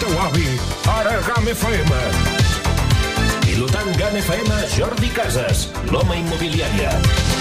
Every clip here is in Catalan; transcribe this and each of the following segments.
teu avi, ara GAM FM. Pilotant GAM FM, Jordi Casas, l'home immobiliària.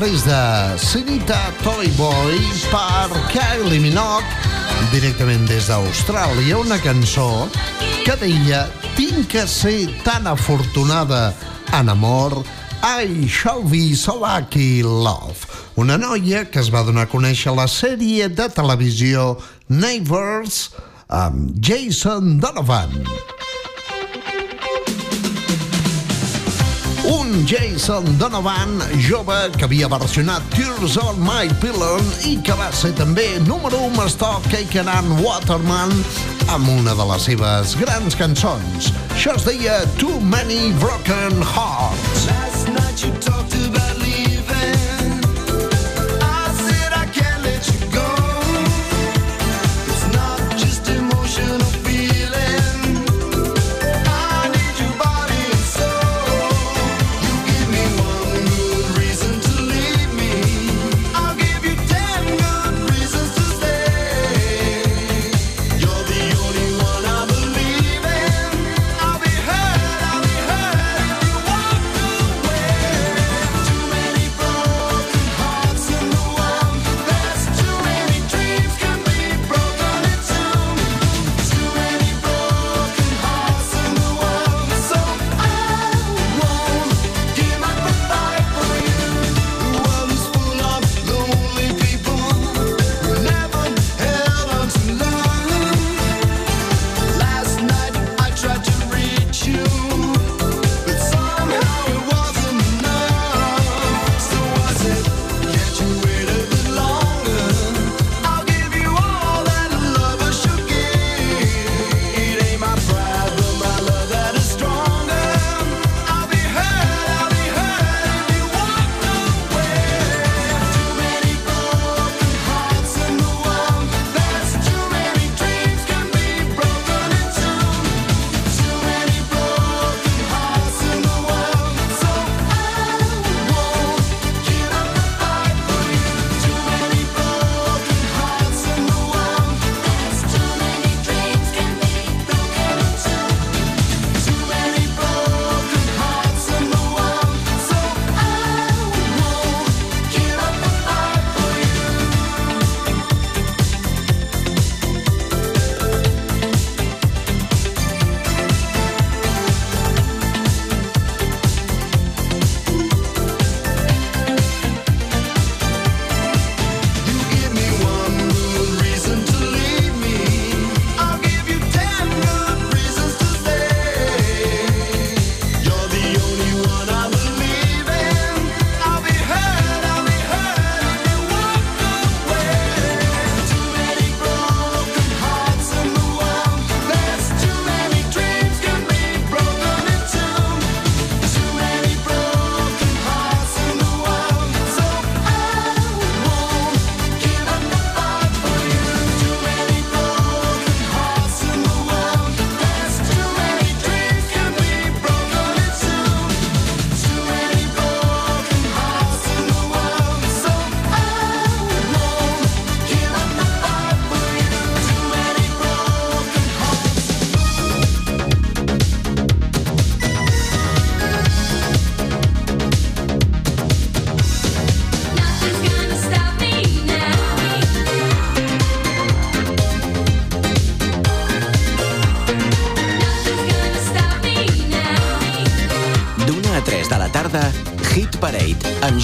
després de Sinita Toy Boy per Kylie Minogue directament des d'Austràlia una cançó que deia tinc que ser tan afortunada en amor I shall be so lucky love una noia que es va donar a conèixer la sèrie de televisió Neighbors amb Jason Donovan. Jason Donovan amb Jason Donovan, jove que havia versionat Tears on My Pillow i que va ser també número 1 Stock Cake and Waterman amb una de les seves grans cançons. Això es deia Too Many Broken Hearts.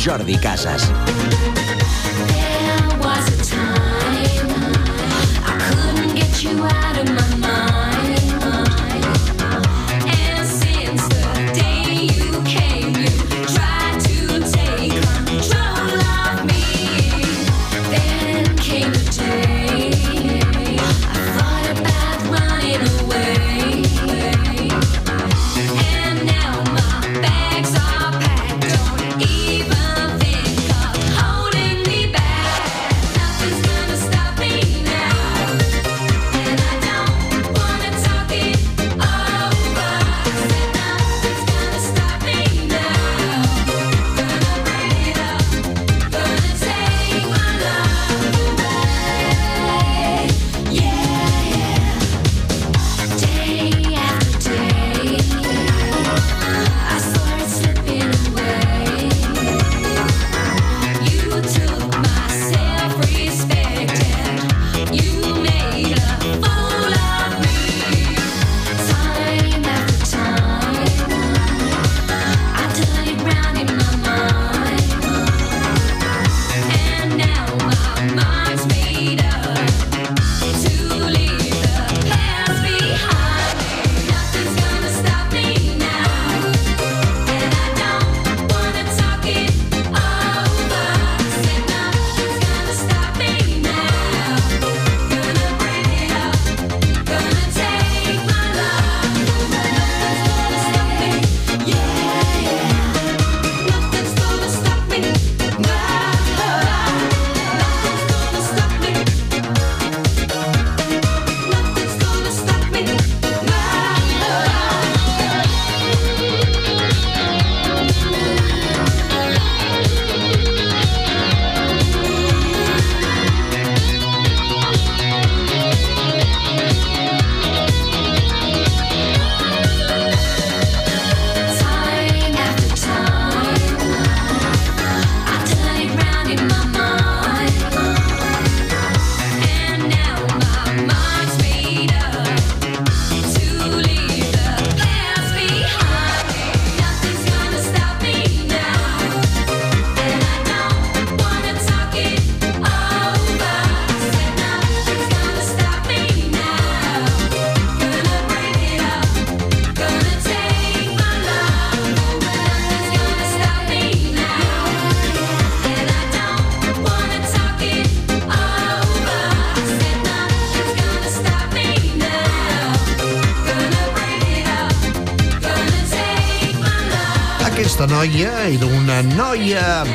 Jordi Casas.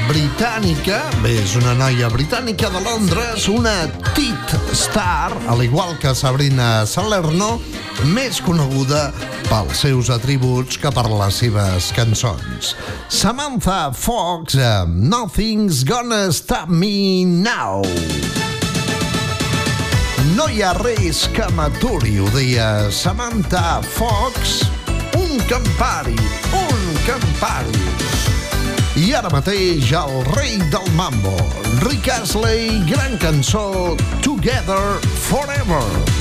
britànica, bé, és una noia britànica de Londres, una tit star, al igual que Sabrina Salerno, més coneguda pels seus atributs que per les seves cançons. Samantha Fox Nothing's Gonna Stop Me Now. No hi ha res que m'aturi, ho deia Samantha Fox. Un campari, un campari. I ara mateix el rei del mambo, Rick Astley, gran cançó Together Forever.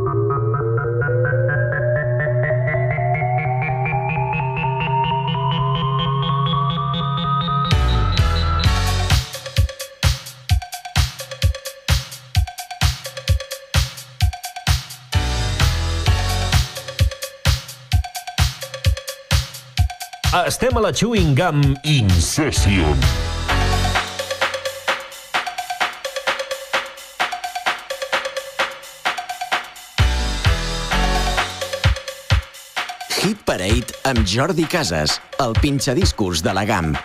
Estem a la Chewing Gum Incession. Hit Parade amb Jordi Casas, el pinxadiscos de la GAM.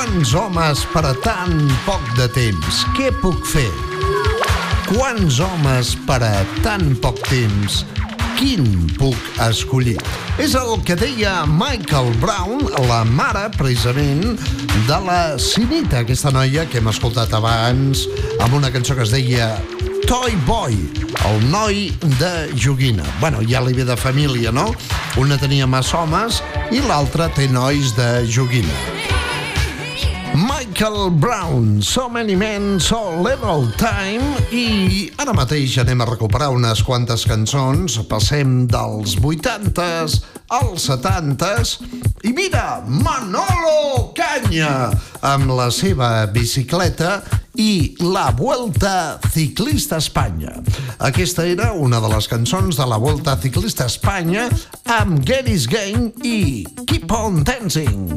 Quants homes per a tan poc de temps? Què puc fer? Quants homes per a tan poc temps? Quin puc escollir? És el que deia Michael Brown, la mare, precisament, de la Sinita, aquesta noia que hem escoltat abans amb una cançó que es deia Toy Boy, el noi de joguina. Bueno, ja li ve de família, no? Una tenia massa homes i l'altra té nois de joguina. Michael Brown, So Many Men, So Little Time i ara mateix anem a recuperar unes quantes cançons, passem dels 80s als 70s i mira, Manolo Canya amb la seva bicicleta i la Vuelta Ciclista a Espanya. Aquesta era una de les cançons de la Vuelta Ciclista a Espanya amb Gary's Game i Keep on Dancing.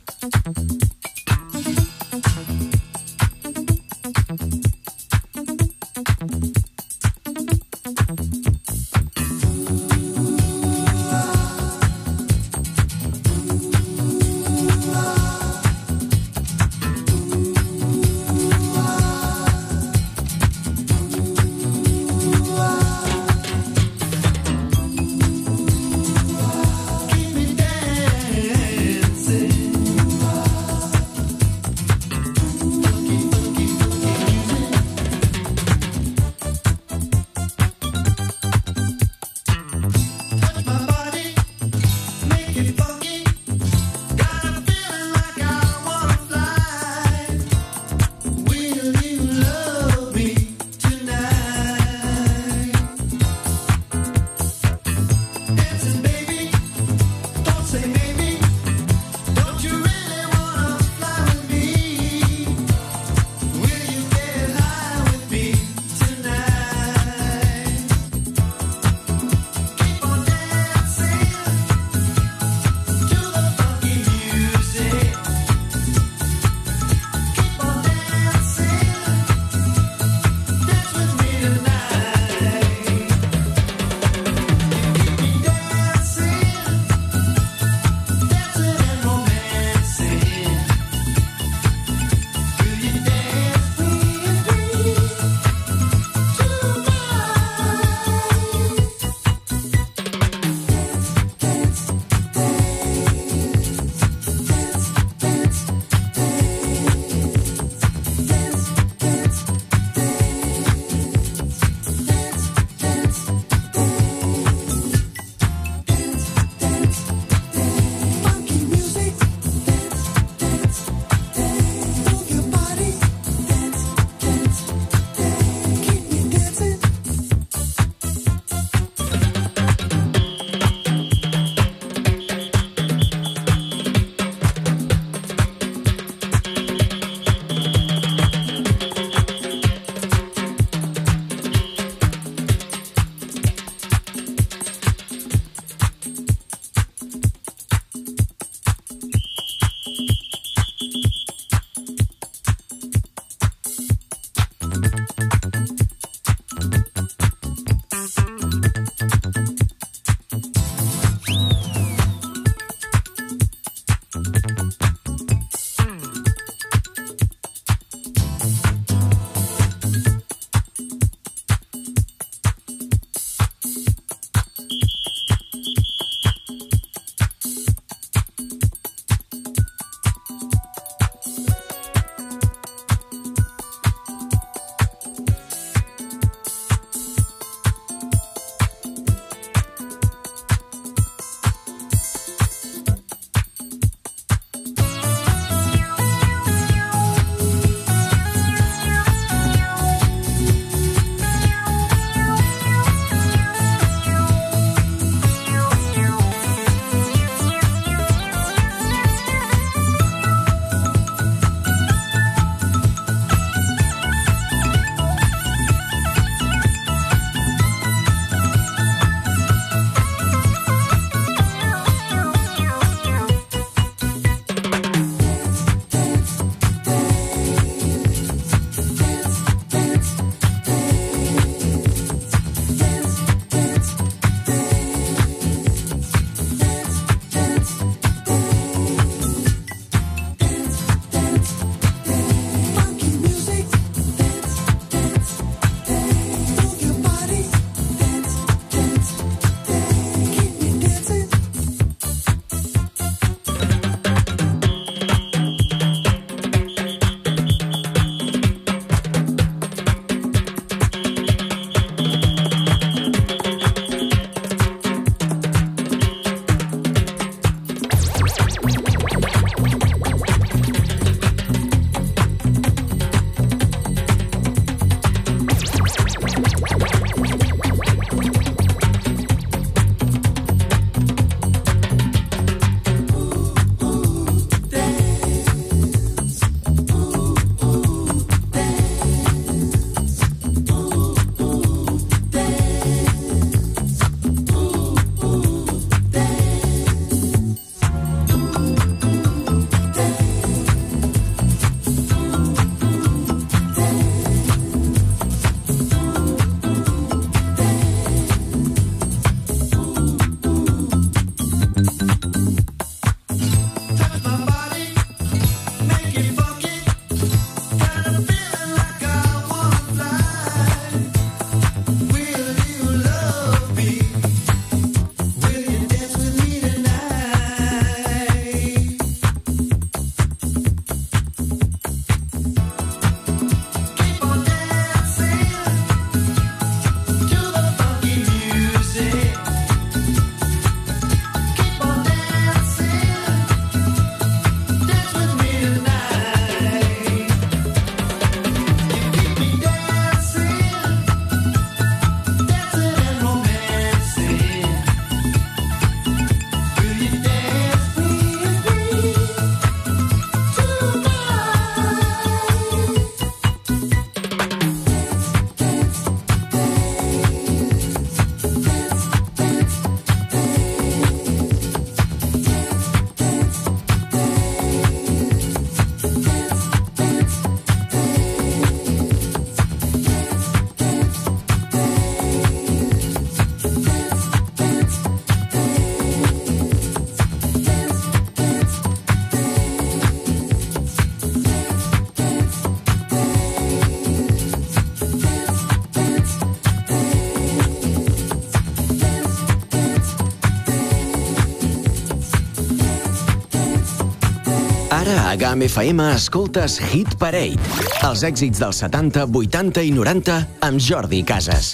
A GAM FM escoltes Hit Parade. Els èxits dels 70, 80 i 90 amb Jordi Casas.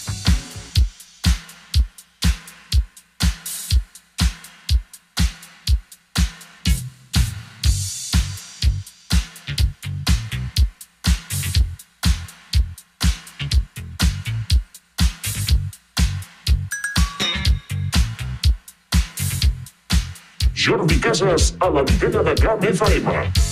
Jordi Casas a l'antena de GAM FM.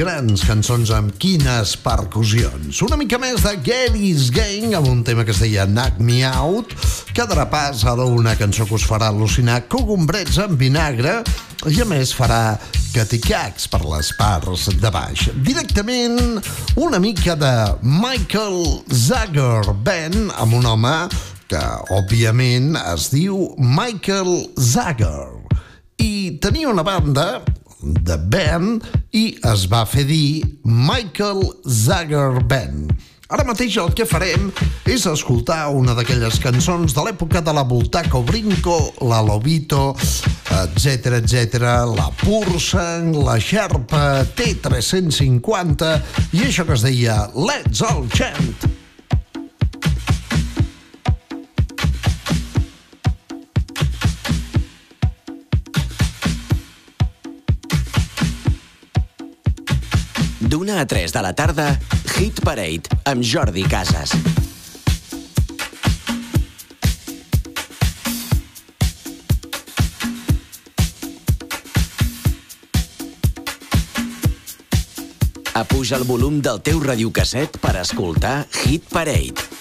Grans cançons amb quines percussions. Una mica més de Gary's Gang amb un tema que es deia Knock Me Out, que de repàs ara una cançó que us farà al·lucinar cogombrets amb vinagre i a més farà caticacs per les parts de baix. Directament una mica de Michael Zager Band amb un home que òbviament es diu Michael Zager i tenia una banda de band i es va fer dir Michael Zager Band. Ara mateix el que farem és escoltar una d'aquelles cançons de l'època de la Voltaco Brinco, la Lobito, etc etc, la Pursan, la Sherpa T350 i això que es deia Let's All Chant. D'una a 3 de la tarda, Hit Parade amb Jordi Casas. Apuja el volum del teu radiocasset per escoltar Hit Parade.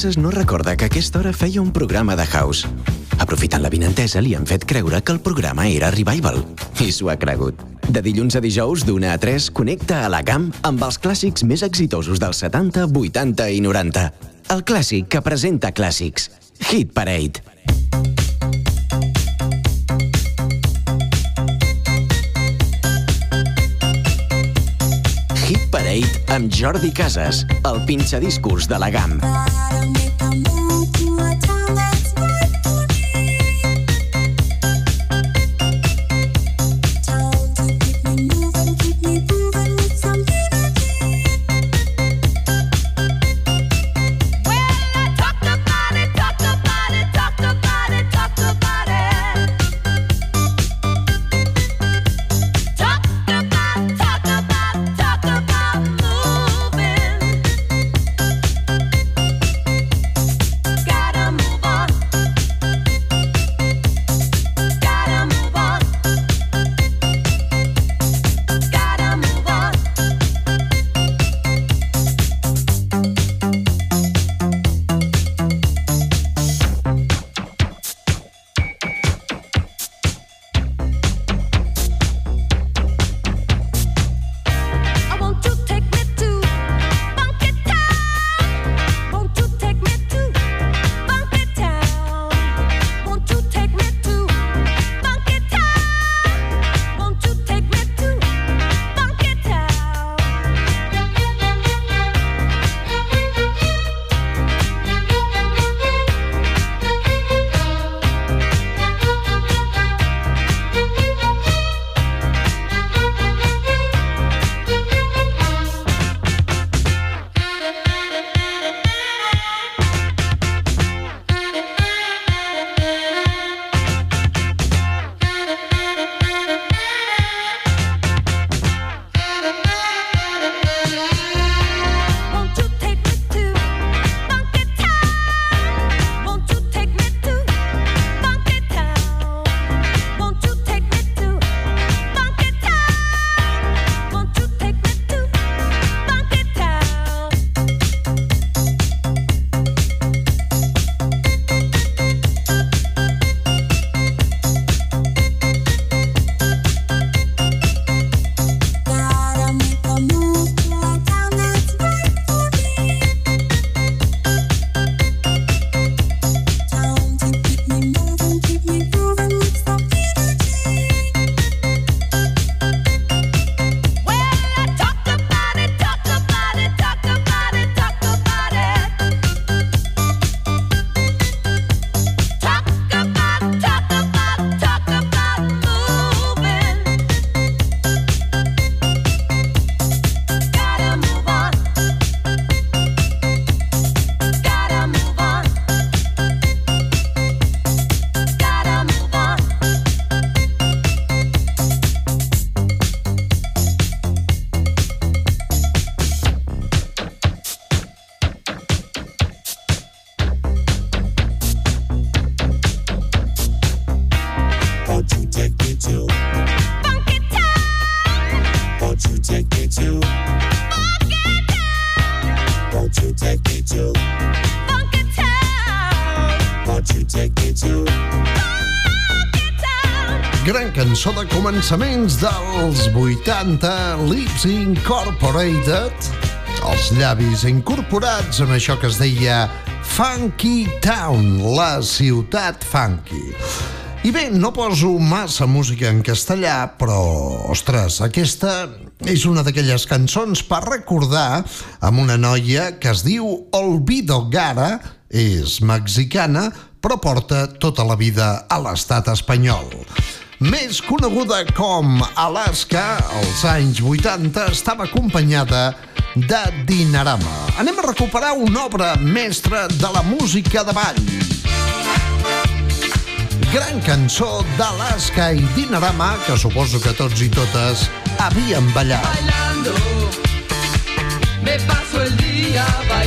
Casas no recorda que a aquesta hora feia un programa de house. Aprofitant la vinentesa, li han fet creure que el programa era Revival. I s'ho ha cregut. De dilluns a dijous, d'una a 3, connecta a la GAM amb els clàssics més exitosos dels 70, 80 i 90. El clàssic que presenta clàssics. Hit Parade. Amb Jordi Casas, el pinxadiscos de la GAM. Començaments dels 80, Lips Incorporated, els llavis incorporats amb això que es deia Funky Town, la ciutat funky. I bé, no poso massa música en castellà, però, ostres, aquesta és una d'aquelles cançons per recordar amb una noia que es diu Olvido Gara, és mexicana, però porta tota la vida a l'estat espanyol. Més coneguda com Alaska, als anys 80 estava acompanyada de Dinarama. Anem a recuperar una obra mestra de la música de ball. Gran cançó d'Alaska i Dinarama que suposo que tots i totes havien ballat. bailando. Me paso el día bailando.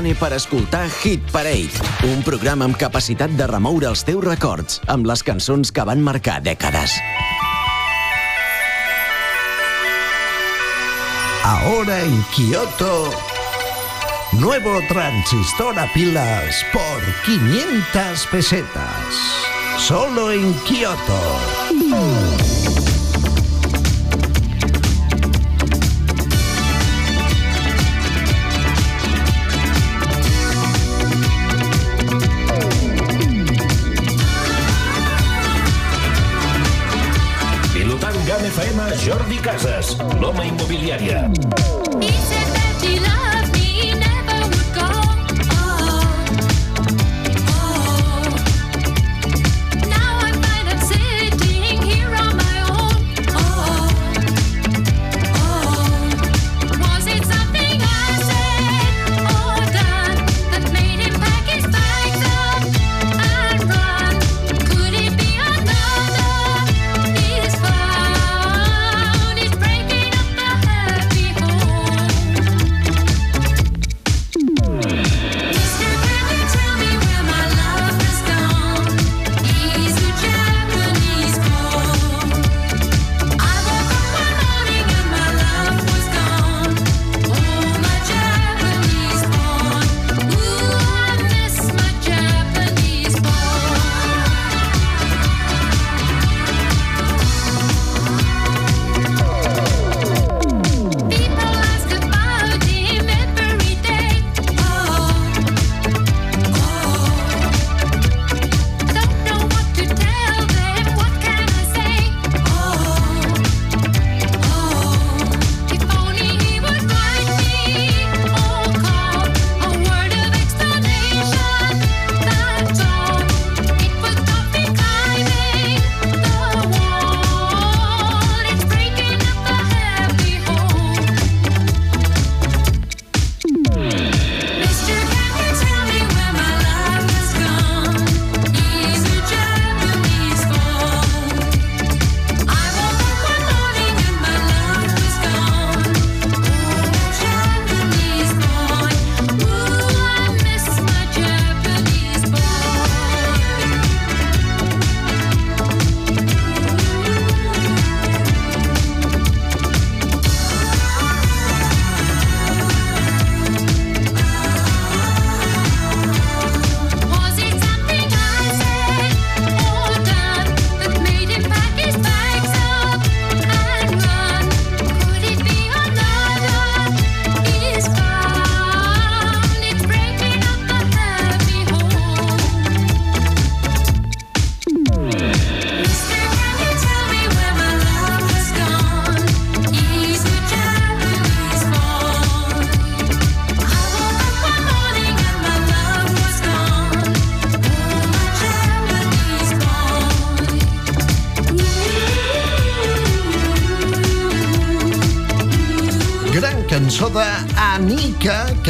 Sony per escoltar Hit Parade, un programa amb capacitat de remoure els teus records amb les cançons que van marcar dècades. Ahora en Kioto, nuevo transistor a pilas por 500 pesetas. Solo en Kioto. Mm. Paloma Inmobiliaria.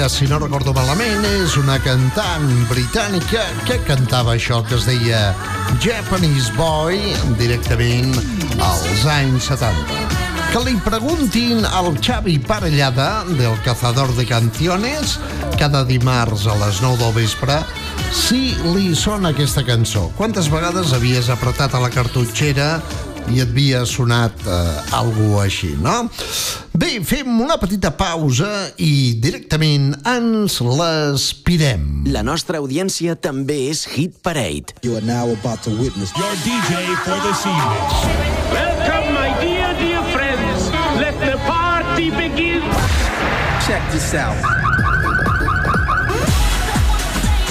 Que si no recordo malament és una cantant britànica que cantava això que es deia Japanese Boy directament als anys 70. Que li preguntin al Xavi Parellada del Cazador de Canciones cada dimarts a les 9 del vespre si li sona aquesta cançó. Quantes vegades havies apretat a la cartutxera i et havia sonat eh, alguna així, no? Bé, fem una petita pausa i directament ens l'aspirem. La nostra audiència també és Hit Parade. You are now about to witness Your DJ for this evening. Welcome, my dear, dear friends. Let the party begin. Check this out.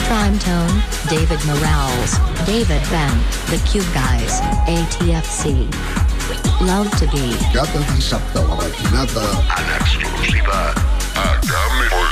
Prime Tone, David Morales, David Ben, The Cube Guys, ATFC. Love to be. Cada dissabte a la matinada en exclusiva a Game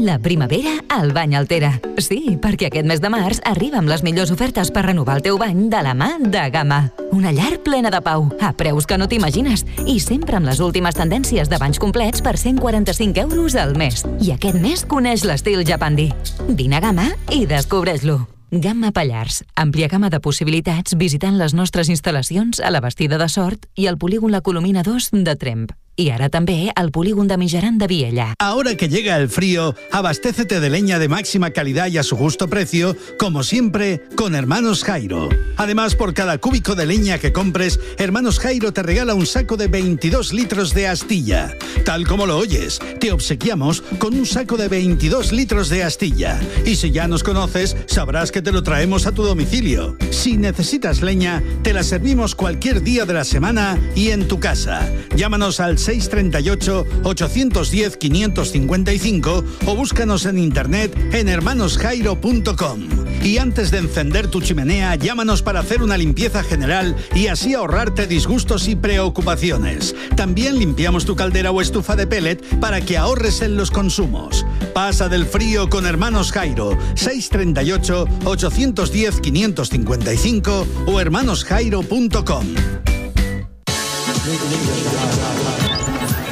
La primavera al Bany Altera. Sí, perquè aquest mes de març arriba amb les millors ofertes per renovar el teu bany de la mà de Gama. Una llar plena de pau, a preus que no t'imagines, i sempre amb les últimes tendències de banys complets per 145 euros al mes. I aquest mes coneix l'estil Japandi. Vine a Gama i descobreix-lo. Gamma Pallars. Àmplia gamma de possibilitats visitant les nostres instal·lacions a la Bastida de Sort i al polígon La Colomina 2 de Tremp. I ara també al polígon de Mijaran de Viella. Ahora que llega el frío, abastécete de leña de máxima calidad y a su justo precio, como siempre, con Hermanos Jairo. Además, por cada cúbico de leña que compres, Hermanos Jairo te regala un saco de 22 litros de astilla. Tal como lo oyes, te obsequiamos con un saco de 22 litros de astilla. Y si ya nos conoces, sabrás que te lo traemos a tu domicilio. Si necesitas leña, te la servimos cualquier día de la semana y en tu casa. Llámanos al 638-810-555 o búscanos en internet en hermanosjairo.com. Y antes de encender tu chimenea, llámanos para hacer una limpieza general y así ahorrarte disgustos y preocupaciones. También limpiamos tu caldera o estufa de pellet para que ahorres en los consumos. Pasa del frío con Hermanos Jairo, 638-810-555 o hermanosjairo.com.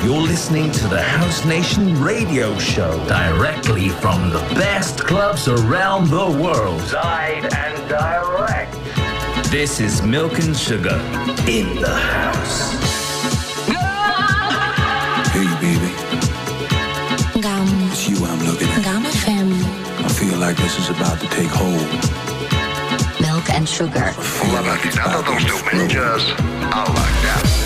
You're listening to the House Nation radio show directly from the best clubs around the world. Side and direct. This is Milk and Sugar in the house. Hey, baby. Gam. It's you I'm looking at. Gam FM. I feel like this is about to take hold. Milk and Sugar. La matinada dels diumenges a la GAM.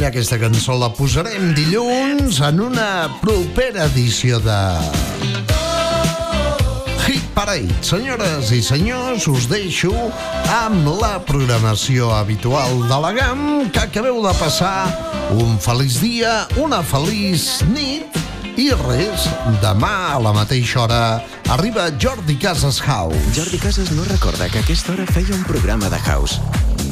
Tallar aquesta cançó, la posarem dilluns en una propera edició de... Hit Parade. Senyores i senyors, us deixo amb la programació habitual de la GAM, que acabeu de passar un feliç dia, una feliç nit, i res, demà a la mateixa hora arriba Jordi Casas House. Jordi Casas no recorda que a aquesta hora feia un programa de House.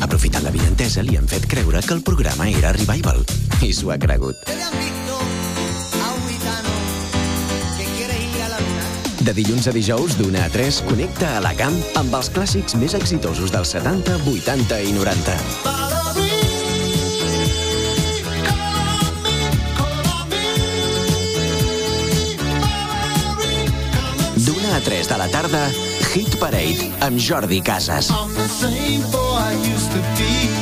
Aprofitant la vinentesa, li han fet creure que el programa era Revival. I s'ho ha cregut. De dilluns a dijous, d'una a 3, connecta a la camp amb els clàssics més exitosos dels 70, 80 i 90. D'una a 3 de la tarda, Hit Parade amb Jordi Casas. I'm the same boy I used to be.